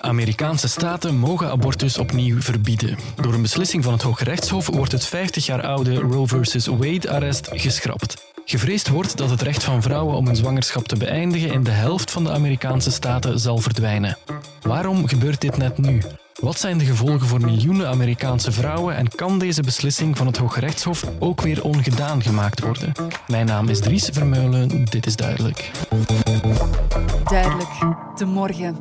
Amerikaanse staten mogen abortus opnieuw verbieden. Door een beslissing van het Hooggerechtshof wordt het 50 jaar oude Roe vs. Wade-arrest geschrapt. Gevreesd wordt dat het recht van vrouwen om een zwangerschap te beëindigen in de helft van de Amerikaanse staten zal verdwijnen. Waarom gebeurt dit net nu? Wat zijn de gevolgen voor miljoenen Amerikaanse vrouwen en kan deze beslissing van het Hooggerechtshof ook weer ongedaan gemaakt worden? Mijn naam is Dries Vermeulen, dit is duidelijk. Duidelijk, de morgen.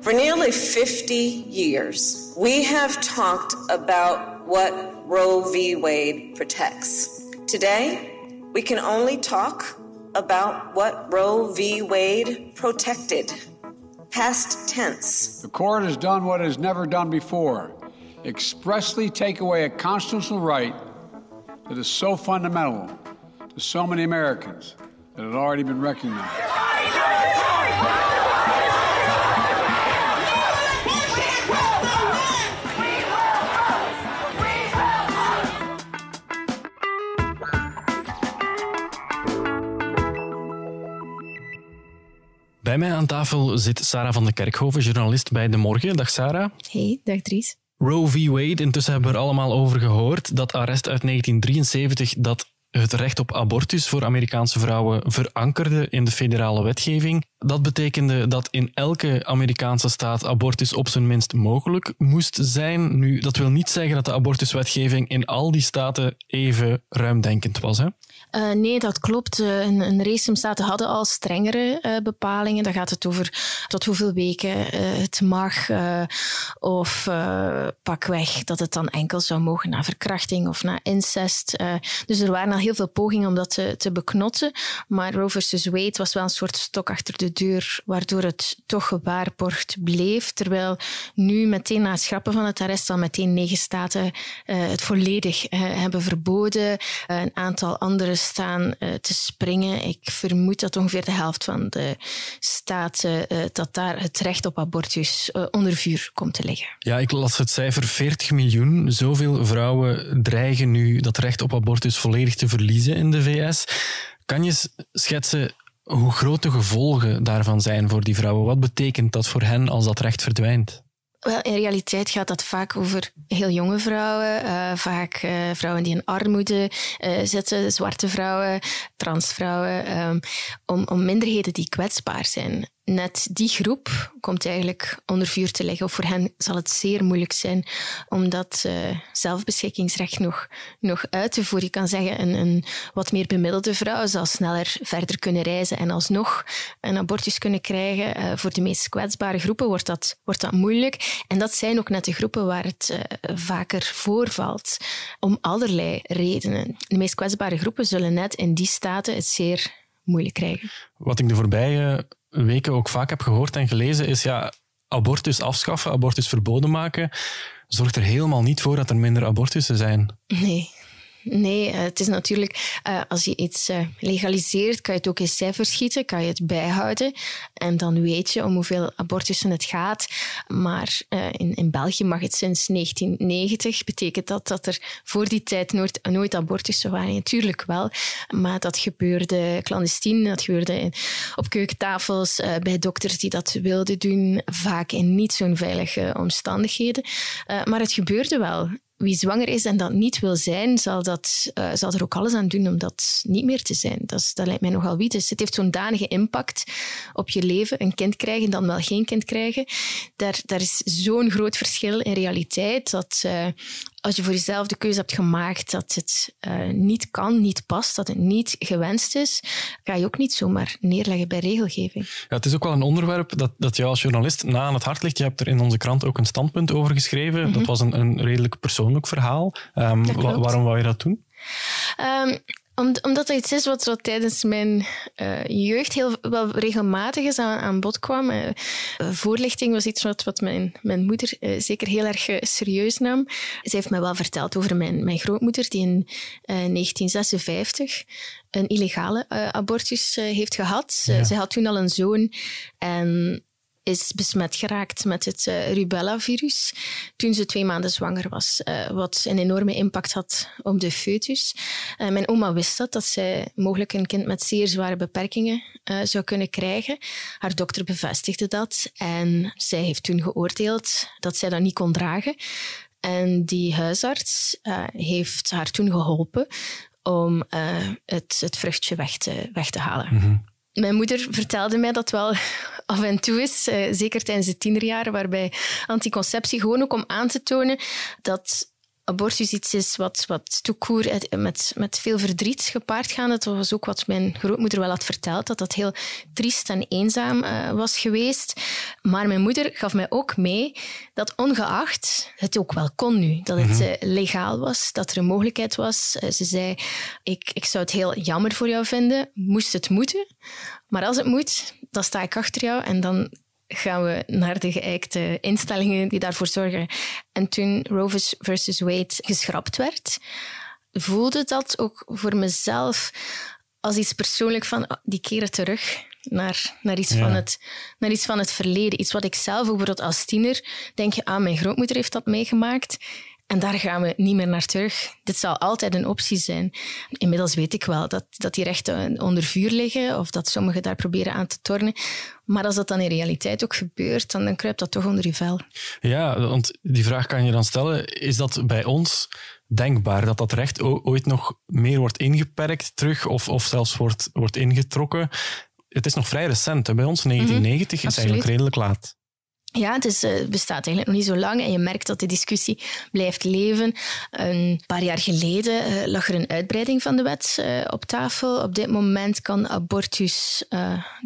For nearly 50 years, we have talked about what Roe v. Wade protects. Today, we can only talk about what Roe v. Wade protected. Past tense. The court has done what it has never done before expressly take away a constitutional right that is so fundamental to so many Americans that had already been recognized. Bij mij aan tafel zit Sarah van de Kerkhoven, journalist bij De Morgen. Dag Sarah. Hey, dag Dries. Roe v. Wade, intussen hebben we er allemaal over gehoord. Dat arrest uit 1973 dat het recht op abortus voor Amerikaanse vrouwen verankerde in de federale wetgeving. Dat betekende dat in elke Amerikaanse staat abortus op zijn minst mogelijk moest zijn. Nu, dat wil niet zeggen dat de abortuswetgeving in al die staten even ruimdenkend was. Hè? Uh, nee, dat klopt. Uh, een, een staten hadden al strengere uh, bepalingen. Dan gaat het over tot hoeveel weken het mag. of pakweg dat het dan enkel zou mogen na verkrachting of na incest. dus er waren al heel veel pogingen om dat te, te beknotten. Maar Roe versus Wade was wel een soort stok achter de deur, waardoor het toch gewaarborgd bleef. Terwijl nu meteen na het schrappen van het arrest al meteen negen staten het volledig hebben verboden. een aantal andere staan te springen. Ik vermoed dat ongeveer de helft van de staten dat daar het recht op abortus onder vuur komt te liggen. Ja, ik las het cijfer 40 miljoen. Zoveel vrouwen dreigen nu dat recht op abortus volledig te verliezen in de VS. Kan je schetsen hoe groot de gevolgen daarvan zijn voor die vrouwen? Wat betekent dat voor hen als dat recht verdwijnt? Wel, in realiteit gaat dat vaak over heel jonge vrouwen, uh, vaak uh, vrouwen die in armoede uh, zitten, zwarte vrouwen, transvrouwen, um, om, om minderheden die kwetsbaar zijn net die groep komt eigenlijk onder vuur te liggen. Of voor hen zal het zeer moeilijk zijn om dat uh, zelfbeschikkingsrecht nog, nog uit te voeren. Je kan zeggen, een, een wat meer bemiddelde vrouw zal sneller verder kunnen reizen en alsnog een abortus kunnen krijgen. Uh, voor de meest kwetsbare groepen wordt dat, wordt dat moeilijk. En dat zijn ook net de groepen waar het uh, vaker voorvalt, om allerlei redenen. De meest kwetsbare groepen zullen net in die staten het zeer moeilijk krijgen. Wat ik de voorbije weken ook vaak heb gehoord en gelezen, is ja, abortus afschaffen, abortus verboden maken, zorgt er helemaal niet voor dat er minder abortussen zijn. Nee. Nee, eh, het is natuurlijk, uh, als je iets uh, legaliseert, kan je het ook in cijfers schieten, kan je het bijhouden. En dan weet je om hoeveel abortussen het gaat. Maar in, België mag het sinds 1990. Betekent dat dat er voor die tijd nooit, nooit abortussen waren? Natuurlijk wel. Maar dat gebeurde clandestien, dat gebeurde op keukentafels, bij dokters die dat wilden doen, vaak in niet zo'n veilige omstandigheden. maar het gebeurde wel wie zwanger is en dat niet wil zijn, zal, dat, uh, zal er ook alles aan doen om dat niet meer te zijn. Dat, dat lijkt mij nogal wie. Dus het heeft zo'n danige impact op je leven. Een kind krijgen, dan wel geen kind krijgen. Daar, daar is zo'n groot verschil in realiteit dat uh, als je voor jezelf de keuze hebt gemaakt dat het uh, niet kan, niet past, dat het niet gewenst is, ga je ook niet zomaar neerleggen bij regelgeving. Ja, het is ook wel een onderwerp dat, dat jou als journalist na aan het hart ligt. Je hebt er in onze krant ook een standpunt over geschreven. Mm -hmm. Dat was een, een redelijk persoonlijk verhaal. Um, wa waarom wou je dat doen? Um, om, omdat dat iets is wat, tijdens mijn uh, jeugd heel wel regelmatig is aan, aan bod kwam. Uh, voorlichting was iets wat, wat mijn, mijn moeder uh, zeker heel erg serieus nam. Ze heeft me wel verteld over mijn, mijn grootmoeder, die in 1956 een illegale abortus heeft gehad. Ja. Ze had toen al een zoon en is besmet geraakt met het uh, rubella-virus toen ze twee maanden zwanger was, uh, wat een enorme impact had op de foetus. Uh, mijn oma wist dat, dat zij mogelijk een kind met zeer zware beperkingen zou kunnen krijgen. Haar dokter bevestigde dat en zij heeft toen geoordeeld dat zij dat niet kon dragen. En die huisarts heeft haar toen geholpen om het, het vruchtje weg te, weg te halen. Mm mijn moeder vertelde mij dat wel af en toe is, eh, zeker tijdens de tienerjaren, waarbij anticonceptie gewoon ook om aan te tonen dat abortus iets is wat, wat toekoer met, met veel verdriet gepaard gaat. Dat was ook wat mijn grootmoeder wel had verteld, dat dat heel triest en eenzaam uh, was geweest. Maar mijn moeder gaf mij ook mee dat ongeacht het ook wel kon nu, dat het uh, legaal was, dat er een mogelijkheid was. Uh, ze zei, ik, ik zou het heel jammer voor jou vinden, moest het moeten. Maar als het moet, dan sta ik achter jou en dan gaan we naar de geëikte instellingen die daarvoor zorgen. En toen Roe versus Wade geschrapt werd, voelde dat ook voor mezelf als iets persoonlijk van oh, die keren terug naar, naar, iets van het, naar iets van het verleden. Iets wat ik zelf bijvoorbeeld als tiener denk je, ah, mijn grootmoeder heeft dat meegemaakt. En daar gaan we niet meer naar terug. Dit zal altijd een optie zijn. Inmiddels weet ik wel dat, dat die rechten onder vuur liggen of dat sommigen daar proberen aan te tornen. Maar als dat dan in realiteit ook gebeurt, dan, dan kruipt dat toch onder je vel. Ja, want die vraag kan je dan stellen. Is dat bij ons denkbaar dat dat recht ooit nog meer wordt ingeperkt terug of, of zelfs wordt, wordt ingetrokken? Het is nog vrij recent. Hè? Bij ons 1990 mm is eigenlijk redelijk laat. Ja, het is, uh, bestaat eigenlijk nog niet zo lang en je merkt dat de discussie blijft leven. Een paar jaar geleden uh, lag er een uitbreiding van de wet uh, op tafel. Op dit moment kan abortus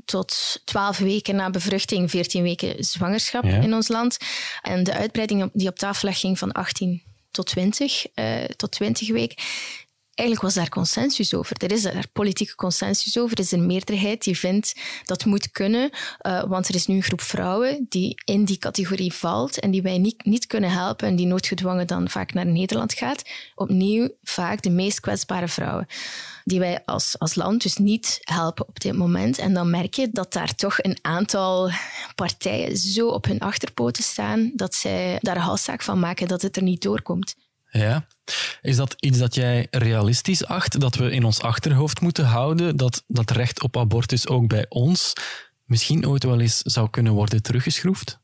tot 12 weken na bevruchting, 14 weken zwangerschap ja. in ons land. En de uitbreiding die op tafel lag ging van 18 tot 20, tot 20 weken eigenlijk was daar consensus over. Er is daar politieke consensus over. Er is een meerderheid die vindt dat moet kunnen, uh, want er is nu een groep vrouwen die in die categorie valt en die wij niet, niet kunnen helpen en die noodgedwongen dan vaak naar Nederland gaat. Opnieuw vaak de meest kwetsbare vrouwen die wij als, als land dus niet helpen op dit moment. En dan merk je dat daar toch een aantal partijen zo op hun achterpoten staan dat zij daar een halszaak van maken dat het er niet doorkomt. Ja. Is dat iets dat jij realistisch acht, dat we in ons achterhoofd moeten houden, dat dat recht op abortus ook bij ons misschien ooit wel eens zou kunnen worden teruggeschroefd?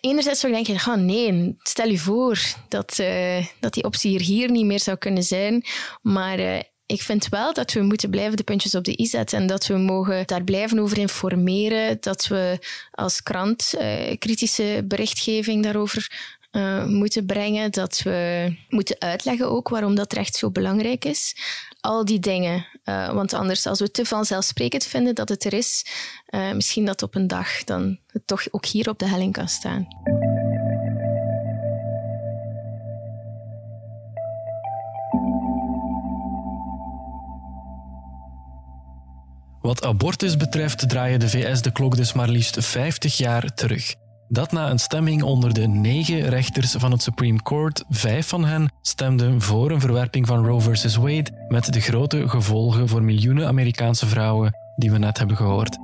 Enerzijds zou ik denken, oh nee, stel je voor dat, uh, dat die optie hier, hier niet meer zou kunnen zijn. Maar uh, ik vind wel dat we moeten blijven de puntjes op de i zetten en dat we mogen daar blijven over informeren, dat we als krant uh, kritische berichtgeving daarover uh, moeten brengen, dat we moeten uitleggen ook waarom dat recht zo belangrijk is. Al die dingen. Uh, want anders, als we te vanzelfsprekend vinden dat het er is, uh, misschien dat op een dag dan het toch ook hier op de helling kan staan. Wat abortus betreft draaien de VS de klok dus maar liefst 50 jaar terug. Dat na een stemming onder de negen rechters van het Supreme Court, vijf van hen stemden voor een verwerping van Roe vs. Wade, met de grote gevolgen voor miljoenen Amerikaanse vrouwen die we net hebben gehoord.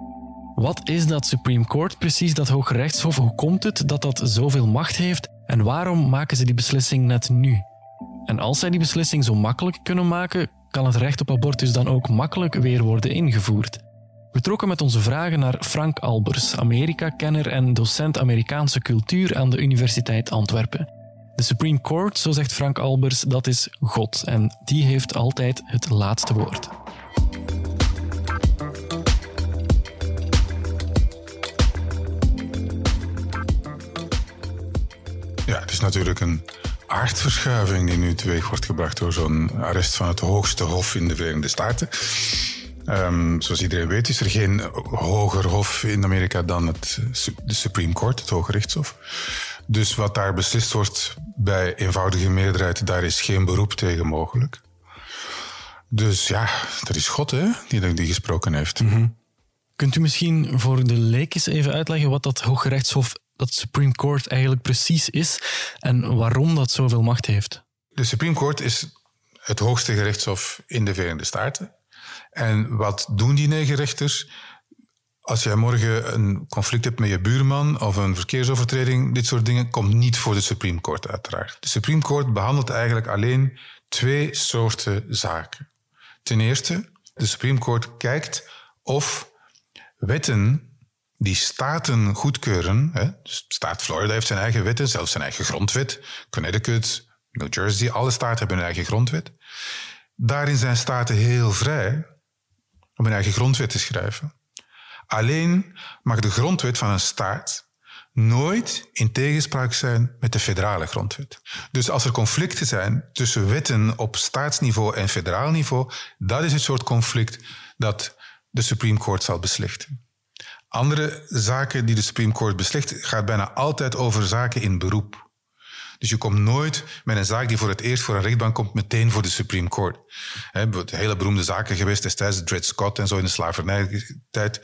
Wat is dat Supreme Court precies, dat Hoge Rechtshof? Hoe komt het dat dat zoveel macht heeft en waarom maken ze die beslissing net nu? En als zij die beslissing zo makkelijk kunnen maken, kan het recht op abortus dan ook makkelijk weer worden ingevoerd? We trokken met onze vragen naar Frank Albers, Amerika-kenner en docent Amerikaanse cultuur aan de Universiteit Antwerpen. De Supreme Court, zo zegt Frank Albers, dat is God en die heeft altijd het laatste woord. Ja, het is natuurlijk een aardverschuiving die nu teweeg wordt gebracht door zo'n arrest van het hoogste hof in de Verenigde Staten. Um, zoals iedereen weet is er geen hoger hof in Amerika dan het, de Supreme Court, het Hoge Rechtshof. Dus wat daar beslist wordt bij eenvoudige meerderheid, daar is geen beroep tegen mogelijk. Dus ja, dat is God hè, die, die gesproken heeft. Mm -hmm. Kunt u misschien voor de leekjes even uitleggen wat dat Hoge Rechtshof, dat Supreme Court eigenlijk precies is en waarom dat zoveel macht heeft? De Supreme Court is het hoogste gerechtshof in de Verenigde Staten. En wat doen die negen rechters? als jij morgen een conflict hebt met je buurman of een verkeersovertreding, dit soort dingen, komt niet voor de Supreme Court uiteraard. De Supreme Court behandelt eigenlijk alleen twee soorten zaken. Ten eerste, de Supreme Court kijkt of wetten die staten goedkeuren. Hè, dus staat Florida heeft zijn eigen wetten, zelfs zijn eigen grondwet. Connecticut, New Jersey, alle staten hebben hun eigen grondwet. Daarin zijn staten heel vrij om hun eigen grondwet te schrijven. Alleen mag de grondwet van een staat nooit in tegenspraak zijn met de federale grondwet. Dus als er conflicten zijn tussen wetten op staatsniveau en federaal niveau, dat is het soort conflict dat de Supreme Court zal beslichten. Andere zaken die de Supreme Court beslicht, gaat bijna altijd over zaken in beroep. Dus je komt nooit met een zaak die voor het eerst voor een rechtbank komt, meteen voor de Supreme Court. He, hele beroemde zaken geweest destijds, Dred Scott en zo in de slavernijtijd,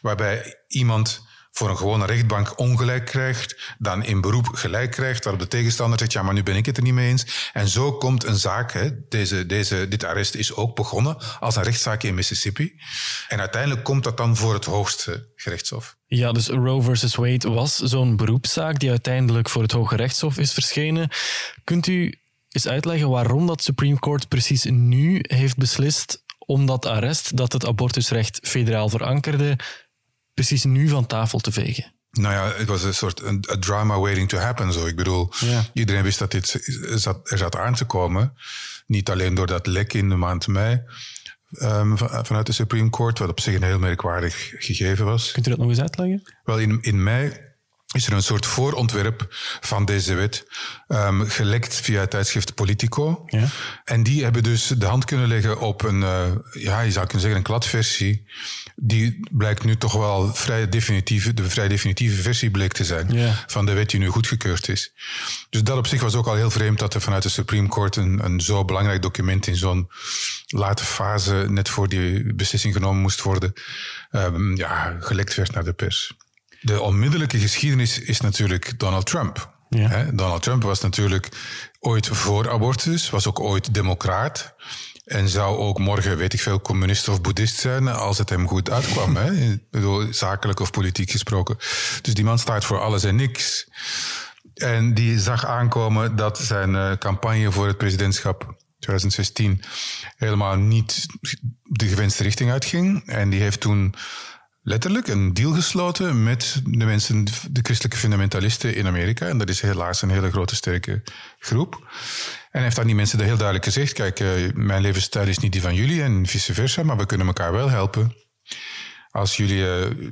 waarbij iemand voor een gewone rechtbank ongelijk krijgt, dan in beroep gelijk krijgt, waarop de tegenstander zegt, ja, maar nu ben ik het er niet mee eens. En zo komt een zaak, hè, deze, deze, dit arrest is ook begonnen als een rechtszaak in Mississippi. En uiteindelijk komt dat dan voor het hoogste gerechtshof. Ja, dus Roe versus Wade was zo'n beroepszaak die uiteindelijk voor het Hoge Rechtshof is verschenen. Kunt u eens uitleggen waarom dat Supreme Court precies nu heeft beslist om dat arrest dat het abortusrecht federaal verankerde precies nu van tafel te vegen? Nou ja, het was een soort een, drama waiting to happen. Zo. Ik bedoel, iedereen wist dat dit zat, er zat aan te komen. Niet alleen door dat lek in de maand mei um, vanuit de Supreme Court, wat op zich een heel merkwaardig gegeven was. Kunt u dat nog eens uitleggen? Wel, in, in mei is er een soort voorontwerp van deze wet um, gelekt via het tijdschrift Politico. Ja. En die hebben dus de hand kunnen leggen op een, uh, ja, je zou kunnen zeggen, een kladversie die blijkt nu toch wel vrij definitieve, de vrij definitieve versie bleek te zijn van de wet die nu goedgekeurd is. Dus dat op zich was ook al heel vreemd dat er vanuit de Supreme Court een, een zo belangrijk document in zo'n late fase, net voor die beslissing genomen moest worden, um, ja, gelekt werd naar de pers. De onmiddellijke geschiedenis is natuurlijk Donald Trump. Ja. Donald Trump was natuurlijk ooit voor abortus, was ook ooit democraat. En zou ook morgen, weet ik veel, communist of boeddhist zijn als het hem goed uitkwam. hè? Ik bedoel, zakelijk of politiek gesproken. Dus die man staat voor alles en niks. En die zag aankomen dat zijn uh, campagne voor het presidentschap 2016 helemaal niet de gewenste richting uitging. En die heeft toen letterlijk een deal gesloten met de mensen, de christelijke fundamentalisten in Amerika. En dat is helaas een hele grote, sterke groep. En heeft aan die mensen heel duidelijk gezegd: kijk, uh, mijn levensstijl is niet die van jullie en vice versa, maar we kunnen elkaar wel helpen. Als jullie uh,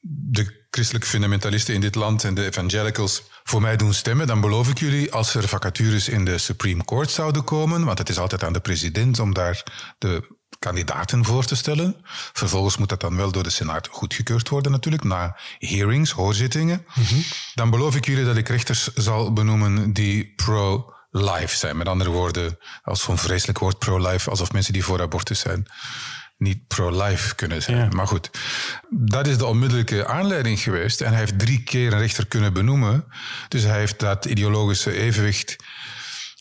de christelijke fundamentalisten in dit land en de evangelicals voor mij doen stemmen, dan beloof ik jullie, als er vacatures in de Supreme Court zouden komen, want het is altijd aan de president om daar de kandidaten voor te stellen. Vervolgens moet dat dan wel door de Senaat goedgekeurd worden natuurlijk, na hearings, hoorzittingen. Mhm. Dan beloof ik jullie dat ik rechters zal benoemen die pro life zijn. Met andere woorden, als zo'n vreselijk woord pro-life, alsof mensen die voor abortus zijn niet pro-life kunnen zijn. Maar goed, dat is de onmiddellijke aanleiding geweest. En hij heeft drie keer een rechter kunnen benoemen. Dus hij heeft dat ideologische evenwicht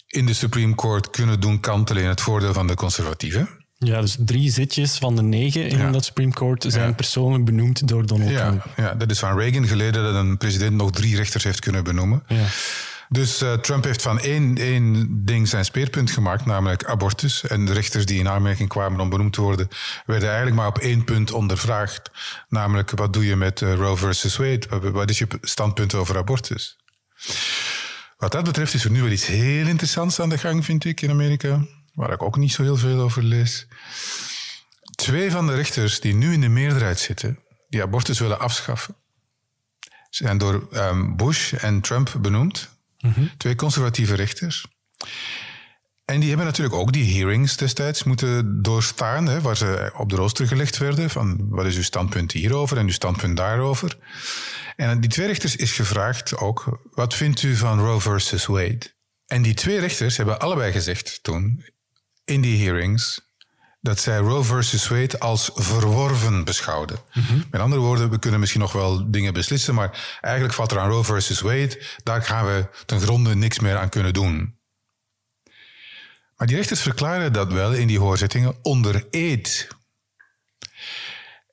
in de Supreme Court kunnen doen kantelen in het voordeel van de conservatieven. Ja, dus drie zitjes van de negen in dat Supreme Court zijn persoonlijk benoemd door Donald Trump. Ja, dat is van Reagan geleden dat een president nog drie rechters heeft kunnen benoemen. Ja. Dus uh, Trump heeft van één, één ding zijn speerpunt gemaakt, namelijk abortus. En de rechters die in aanmerking kwamen om benoemd te worden, werden eigenlijk maar op één punt ondervraagd. Namelijk, wat doe je met uh, Roe versus Wade? Wat is je standpunt over abortus? Wat dat betreft is er nu wel iets heel interessants aan de gang, vind ik, in Amerika. Waar ik ook niet zo heel veel over lees. Twee van de rechters die nu in de meerderheid zitten, die abortus willen afschaffen, zijn door um, Bush en Trump benoemd. Twee conservatieve rechters. En die hebben natuurlijk ook die hearings destijds moeten doorstaan, hè, waar ze op de rooster gelegd werden van wat is uw standpunt hierover en uw standpunt daarover. En die twee rechters is gevraagd ook, wat vindt u van Roe versus Wade? En die twee rechters hebben allebei gezegd toen, in die hearings, dat zij Roe versus Wade als verworven beschouwden. Mhm. Met andere woorden, we kunnen misschien nog wel dingen beslissen, maar eigenlijk valt er aan Roe versus Wade, daar gaan we ten gronde niks meer aan kunnen doen. Maar die rechters verklaren dat wel in die hoorzittingen onder eed.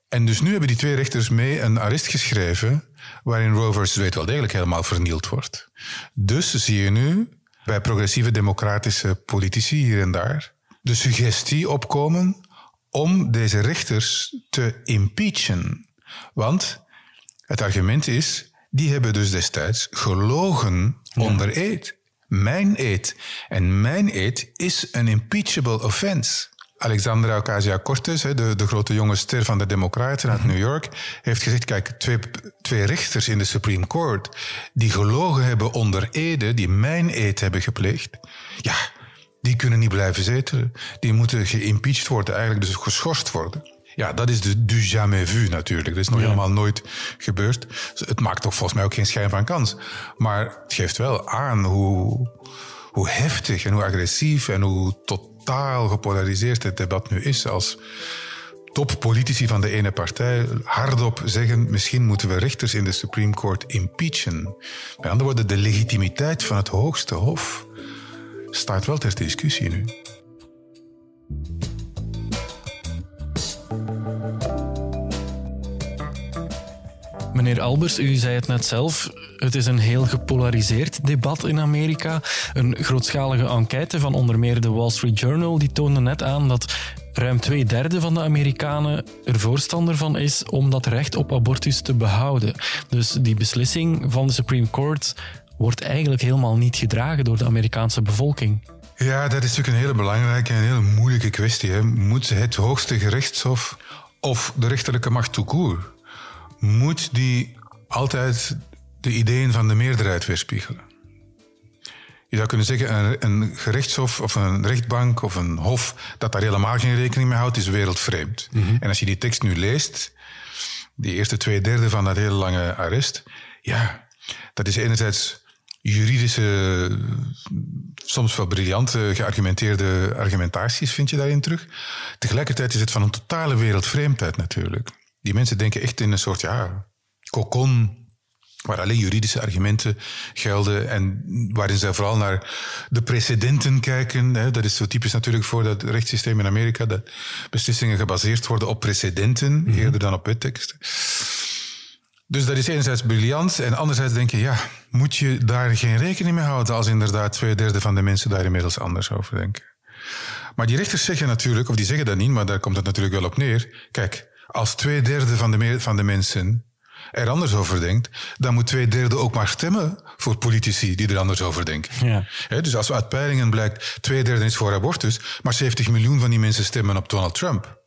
En dus nu hebben die twee rechters mee een arrest geschreven waarin Roe versus Wade wel degelijk helemaal vernield wordt. Dus zie je nu bij progressieve democratische politici hier en daar de suggestie opkomen om deze rechters te impeachen. Want het argument is, die hebben dus destijds gelogen onder eed. Mijn eed. En mijn eed is een impeachable offense. Alexandra Ocasio-Cortez, de, de grote jonge ster van de Democraten uit New York, heeft gezegd: kijk, twee, twee rechters in de Supreme Court die gelogen hebben onder ede, die mijn eed hebben gepleegd, ja, die kunnen niet blijven zetelen. Die moeten geïmpeached worden, eigenlijk dus geschorst worden. Ja, dat is de du jamais vu natuurlijk. Dat is nog helemaal nooit gebeurd. Het maakt toch volgens mij ook geen schijn van kans. Maar het geeft wel aan hoe, hoe heftig en hoe agressief en hoe totaal gepolariseerd het debat nu is. Als toppolitici van de ene partij hardop zeggen: misschien moeten we rechters in de Supreme Court impeachen. Met andere woorden, de legitimiteit van het hoogste hof staat wel ter discussie nu. Meneer Albers, u zei het net zelf. Het is een heel gepolariseerd debat in Amerika. Een grootschalige enquête van onder meer de Wall Street Journal die toonde net aan dat ruim twee derde van de Amerikanen er voorstander van is om dat recht op abortus te behouden. Dus die beslissing van de Supreme Court wordt eigenlijk helemaal niet gedragen door de Amerikaanse bevolking. Ja, dat is natuurlijk een hele belangrijke en hele moeilijke kwestie. Hè. Moet het hoogste gerechtshof of de rechterlijke macht toekoer moet die altijd de ideeën van de meerderheid weerspiegelen. Je zou kunnen zeggen, een, een gerechtshof of een rechtbank of een hof dat daar helemaal geen rekening mee houdt, is wereldvreemd. Mhm. En als je die tekst nu leest, die eerste twee derde van dat hele lange arrest, ja, dat is enerzijds juridische, soms wel briljante, geargumenteerde argumentaties vind je daarin terug. Tegelijkertijd is het van een totale wereldvreemdheid natuurlijk. Die mensen denken echt in een soort ja, kokon waar alleen juridische argumenten gelden en waarin zij vooral naar de precedenten kijken. Dat is zo typisch natuurlijk voor dat rechtssysteem in Amerika, dat beslissingen gebaseerd worden op precedenten, mhm. eerder dan op wetteksten. Dus dat is enerzijds briljant en anderzijds denk je, ja, moet je daar geen rekening mee houden als inderdaad twee derde van de mensen daar inmiddels anders over denken. Maar die rechters zeggen natuurlijk, of die zeggen dat niet, maar daar komt het natuurlijk wel op neer. Kijk, als twee derde van de, van de mensen er anders over denkt, dan moet twee derde ook maar stemmen voor politici die er anders over denken. Ja. dus als uit peilingen blijkt twee derde is voor abortus, maar 70 miljoen van die mensen stemmen op Donald Trump.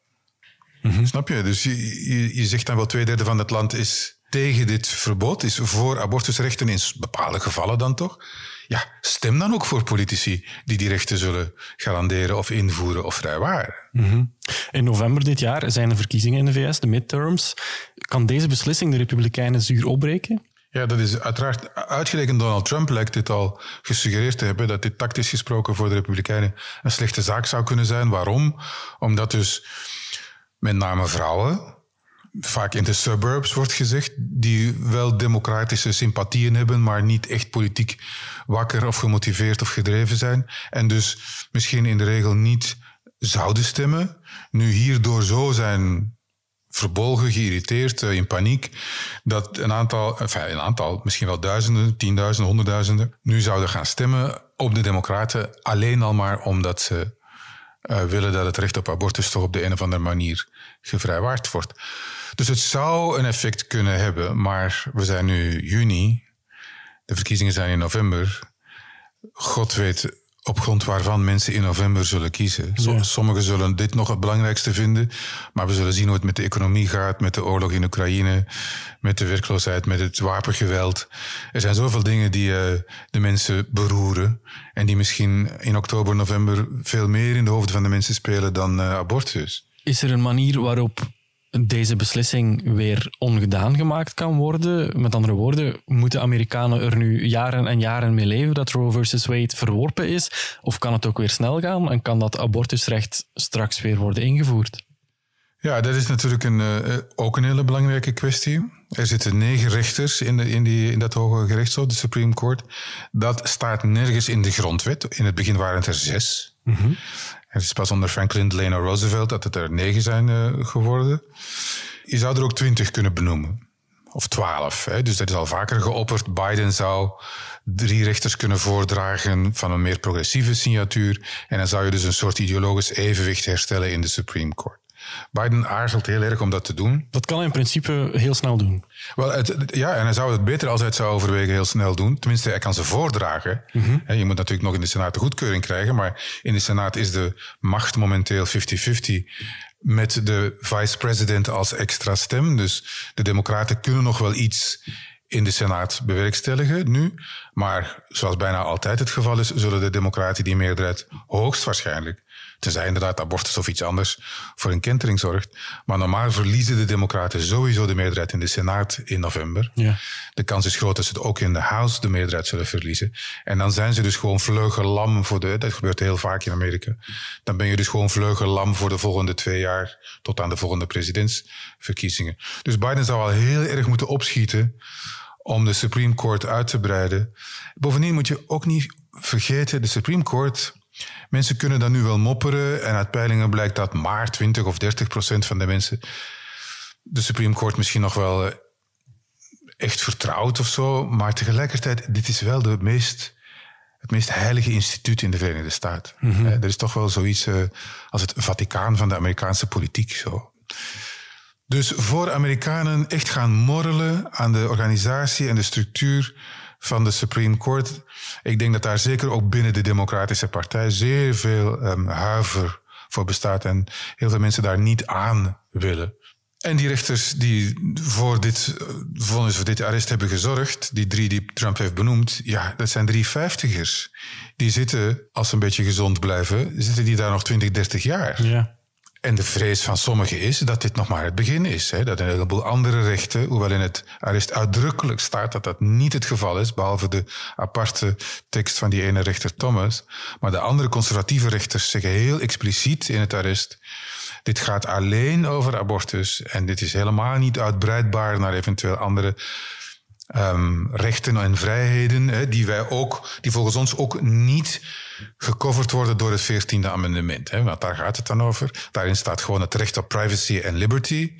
Mhm. Snap je? Dus je, je, je zegt dan wel twee derde van het land is tegen dit verbod, is voor abortusrechten in bepaalde gevallen dan toch. Ja, stem dan ook voor politici die die rechten zullen garanderen of invoeren of vrijwaren. Mm In november dit jaar zijn er verkiezingen in de VS, de midterms. Kan deze beslissing de Republikeinen zuur opbreken? Ja, dat is uiteraard. Uitgerekend Donald Trump lijkt dit al gesuggereerd te hebben dat dit tactisch gesproken voor de Republikeinen een slechte zaak zou kunnen zijn. Waarom? Omdat dus met name vrouwen vaak in de suburbs wordt gezegd, die wel democratische sympathieën hebben, maar niet echt politiek wakker of gemotiveerd of gedreven zijn. En dus misschien in de regel niet zouden stemmen. Nu hierdoor zo zijn verbolgen, geïrriteerd, eh, in paniek, dat een aantal, enfin, een aantal, misschien wel duizenden, tienduizenden, honderdduizenden, nu zouden gaan stemmen op de Democraten, alleen al maar omdat ze uh, willen dat het recht op abortus toch op de een of andere manier gevrijwaard wordt. Dus het zou een effect kunnen hebben, maar we zijn nu juni. De verkiezingen zijn in november. God weet op grond waarvan mensen in november zullen kiezen. Sommigen zullen dit nog het belangrijkste vinden, maar we zullen zien hoe het met de economie gaat, met de oorlog in Oekraïne, met de werkloosheid, met het wapengeweld. Er zijn zoveel dingen die uh, de mensen beroeren en die misschien in oktober, november veel meer in de hoofden van de mensen spelen dan uh, abortus. Is er een manier waarop deze beslissing weer ongedaan gemaakt kan worden. Met andere woorden, moeten Amerikanen er nu jaren en jaren mee leven dat Roe versus Wade verworpen is? Of kan het ook weer snel gaan en kan dat abortusrecht straks weer worden ingevoerd? Ja, dat is natuurlijk een, uh, ook een hele belangrijke kwestie. Er zitten negen rechters in, de, in, die, in dat hoge gerechtshof, de Supreme Court. Dat staat nergens in de grondwet. In het begin waren het er zes. Het is pas onder Franklin Delano Roosevelt dat het er negen zijn uh, geworden. je zou er ook twintig kunnen benoemen. Of twaalf. Dus dat is al vaker geopperd. Biden zou drie rechters kunnen voordragen van een meer progressieve signatuur. En dan zou je dus een soort ideologisch evenwicht herstellen in de Supreme Court. Biden aarzelt heel erg om dat te doen. Dat kan hij in principe heel snel doen. Wel, het, ja, en hij zou het beter als hij het zou overwegen heel snel doen. Tenminste, hij kan ze voordragen. Mhm. Je moet natuurlijk nog in de Senaat de goedkeuring krijgen, maar in de Senaat is de macht momenteel 50-50 met de vice-president als extra stem. Dus de Democraten kunnen nog wel iets in de Senaat bewerkstelligen nu. Maar zoals bijna altijd het geval is, zullen de Democraten die meerderheid hoogstwaarschijnlijk Tenzij inderdaad abortus of iets anders voor een kentering zorgt. Maar normaal verliezen de Democraten sowieso de meerderheid in de Senaat in november. Ja. De kans is groot dat ze het ook in de House de meerderheid zullen verliezen. En dan zijn ze dus gewoon vleugellam voor de. Dat gebeurt heel vaak in Amerika. Dan ben je dus gewoon vleugellam voor de volgende twee jaar. Tot aan de volgende presidentsverkiezingen. Dus Biden zou al heel erg moeten opschieten om de Supreme Court uit te breiden. Bovendien moet je ook niet vergeten, de Supreme Court Mensen kunnen dan nu wel mopperen en uit peilingen blijkt dat maar 20 of 30 procent van de mensen de Supreme Court misschien nog wel eh, echt vertrouwt of zo. Maar tegelijkertijd, dit is wel de meest, het meest heilige instituut in de Verenigde Staten. Mhm. Er is toch wel zoiets uh, als het Vaticaan van de Amerikaanse politiek. Zo. Dus voor Amerikanen echt gaan morrelen aan de organisatie en de structuur van de Supreme Court. Ik denk dat daar zeker ook binnen de Democratische Partij zeer veel um, huiver voor bestaat en heel veel mensen daar niet aan willen. En die rechters die voor dit vonnis, voor dit arrest hebben gezorgd, die drie die Trump heeft benoemd, ja, dat zijn drie vijftigers. Die zitten, als ze een beetje gezond blijven, zitten die daar nog 20, 30 jaar. Ja. En de vrees van sommigen is dat dit nog maar het begin is. Hè? Dat een heleboel andere rechten, hoewel in het arrest uitdrukkelijk staat dat dat niet het geval is, behalve de aparte tekst van die ene rechter Thomas. Maar de andere conservatieve rechters zeggen heel expliciet in het arrest, dit gaat alleen over abortus en dit is helemaal niet uitbreidbaar naar eventueel andere um, rechten en vrijheden, hè, die wij ook, die volgens ons ook niet gecoverd worden door het 14e amendement. Hè, want daar gaat het dan over. Daarin staat gewoon het recht op privacy en liberty.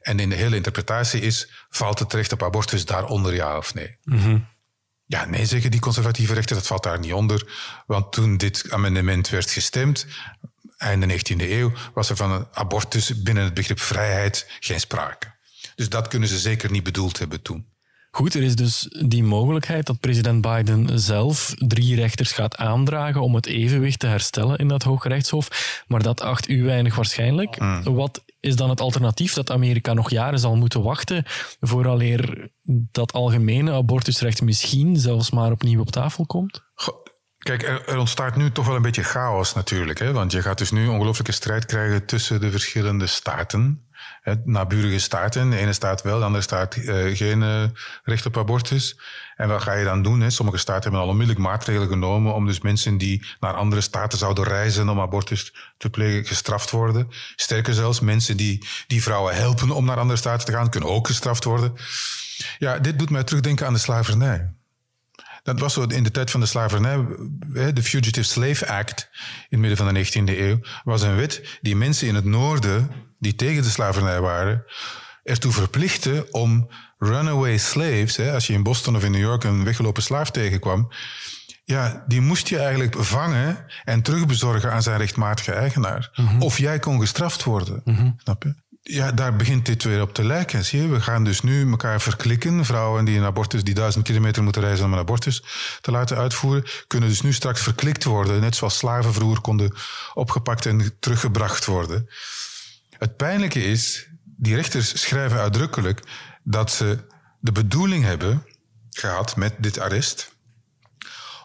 En in de hele interpretatie is, valt het recht op abortus daaronder ja of nee? Mm -hmm. Ja, nee, zeggen die conservatieve rechten, dat valt daar niet onder. Want toen dit amendement werd gestemd, einde 19e eeuw, was er van een abortus binnen het begrip vrijheid geen sprake. Dus dat kunnen ze zeker niet bedoeld hebben toen. Goed, er is dus die mogelijkheid dat president Biden zelf drie rechters gaat aandragen om het evenwicht te herstellen in dat Hooggerechtshof. Maar dat acht u weinig waarschijnlijk. Hmm. Wat is dan het alternatief dat Amerika nog jaren zal moeten wachten vooraleer dat algemene abortusrecht misschien zelfs maar opnieuw op tafel komt? Kijk, er, er, ontstaat nu toch wel een beetje chaos natuurlijk. Hè? Want je gaat dus nu een ongelooflijke strijd krijgen tussen de verschillende staten. Naburige staten. De ene staat wel, de andere staat uh, geen uh, recht op abortus. En wat ga je dan doen? Hè? Sommige staten hebben al onmiddellijk maatregelen genomen om dus mensen die naar andere staten zouden reizen om abortus te plegen gestraft worden. Sterker zelfs, mensen die die vrouwen helpen om naar andere staten te gaan, kunnen ook gestraft worden. Ja, dit doet mij terugdenken aan de slavernij. Dat was zo in de tijd van de slavernij. De Fugitive Slave Act in het midden van de 19e eeuw was een wet die mensen in het noorden die tegen de slavernij waren, ertoe verplichtte om runaway slaves, hè, als je in Boston of in New York een weggelopen slaaf tegenkwam, ja, die moest je eigenlijk vangen en terugbezorgen aan zijn rechtmatige eigenaar. Mhm. Mm -hmm. Of jij kon gestraft worden. Mm -hmm. Snap je? Ja, daar begint dit weer op te lijken. Zie je? We gaan dus nu elkaar verklikken. Vrouwen die een abortus, die duizend kilometer moeten reizen om een abortus te laten uitvoeren, kunnen dus nu straks verklikt worden. Net zoals slaven vroeger konden opgepakt en teruggebracht worden. Het pijnlijke is, die rechters schrijven uitdrukkelijk dat ze de bedoeling hebben gehad met dit arrest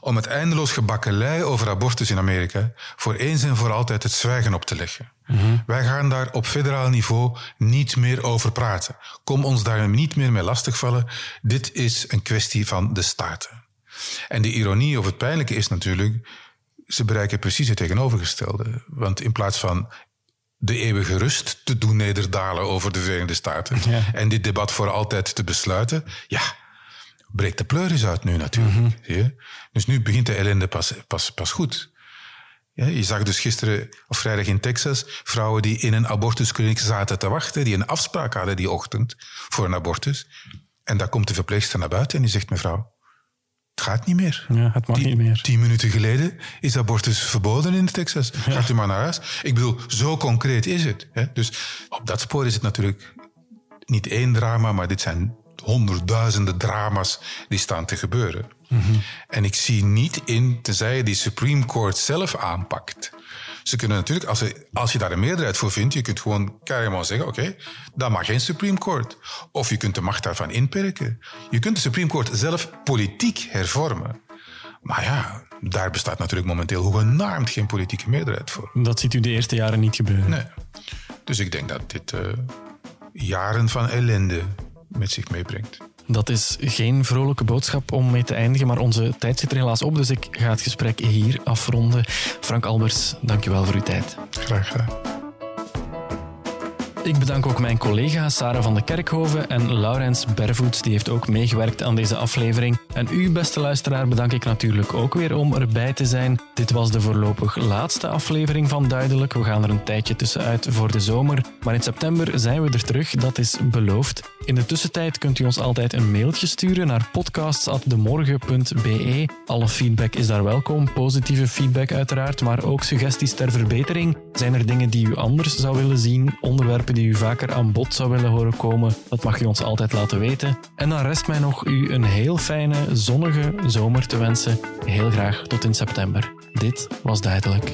om het eindeloos gebakkelei over abortus in Amerika voor eens en voor altijd het zwijgen op te leggen. Mhm. Mm -hmm. Wij gaan daar op federaal niveau niet meer over praten. Kom ons daar niet meer mee lastigvallen. Dit is een kwestie van de staten. En de ironie of het pijnlijke is natuurlijk, ze bereiken precies het tegenovergestelde. Want in plaats van de eeuwige rust te doen nederdalen over de Verenigde Staten ja. en dit debat voor altijd te besluiten, ja, breekt de pleuris uit nu natuurlijk. Zie je? Dus nu begint de ellende pas, pas, pas goed. Ja, je zag dus gisteren of vrijdag in Texas vrouwen die in een abortuskliniek zaten te wachten, die een afspraak hadden die ochtend voor een abortus. En daar komt de verpleegster naar buiten en die zegt, mevrouw, het gaat niet meer. Ja, het mag niet meer. Tien minuten geleden is abortus verboden in Texas. Gaat u maar naar huis. Ik bedoel, zo concreet is het. Hè? Dus op dat spoor is het natuurlijk niet één drama, maar dit zijn honderdduizenden drama's die staan te gebeuren. En ik zie niet in, tenzij je die Supreme Court zelf aanpakt. Ze kunnen natuurlijk, als je, als je daar een meerderheid voor vindt, je kunt gewoon carrément zeggen, oké, okay, dat mag geen Supreme Court. Of je kunt de macht daarvan inperken. Je kunt de Supreme Court zelf politiek hervormen. Maar ja, daar bestaat natuurlijk momenteel hoegenaamd geen politieke meerderheid voor. Dat ziet u de eerste jaren niet gebeuren. Nee. Dus ik denk dat dit uh, jaren van ellende met zich meebrengt. Dat is geen vrolijke boodschap om mee te eindigen, maar onze tijd zit er helaas op, dus ik ga het gesprek hier afronden. Frank Albers, dankjewel voor uw tijd. Graag gedaan. Ik bedank ook mijn collega Sarah van de Kerkhoven en Laurens Bervoets, die heeft ook meegewerkt aan deze aflevering. En u, beste luisteraar, bedank ik natuurlijk ook weer om erbij te zijn. Dit was de voorlopig laatste aflevering van Duidelijk. We gaan er een tijdje tussenuit voor de zomer. Maar in september zijn we er terug, dat is beloofd. In de tussentijd kunt u ons altijd een mailtje sturen naar podcasts.demorgen.be. Alle feedback is daar welkom, positieve feedback uiteraard, maar ook suggesties ter verbetering. Zijn er dingen die u anders zou willen zien, onderwerpen die u vaker aan bod zou willen horen komen? Dat mag u ons altijd laten weten. En dan rest mij nog u een heel fijne, zonnige zomer te wensen. Heel graag tot in september. Dit was duidelijk.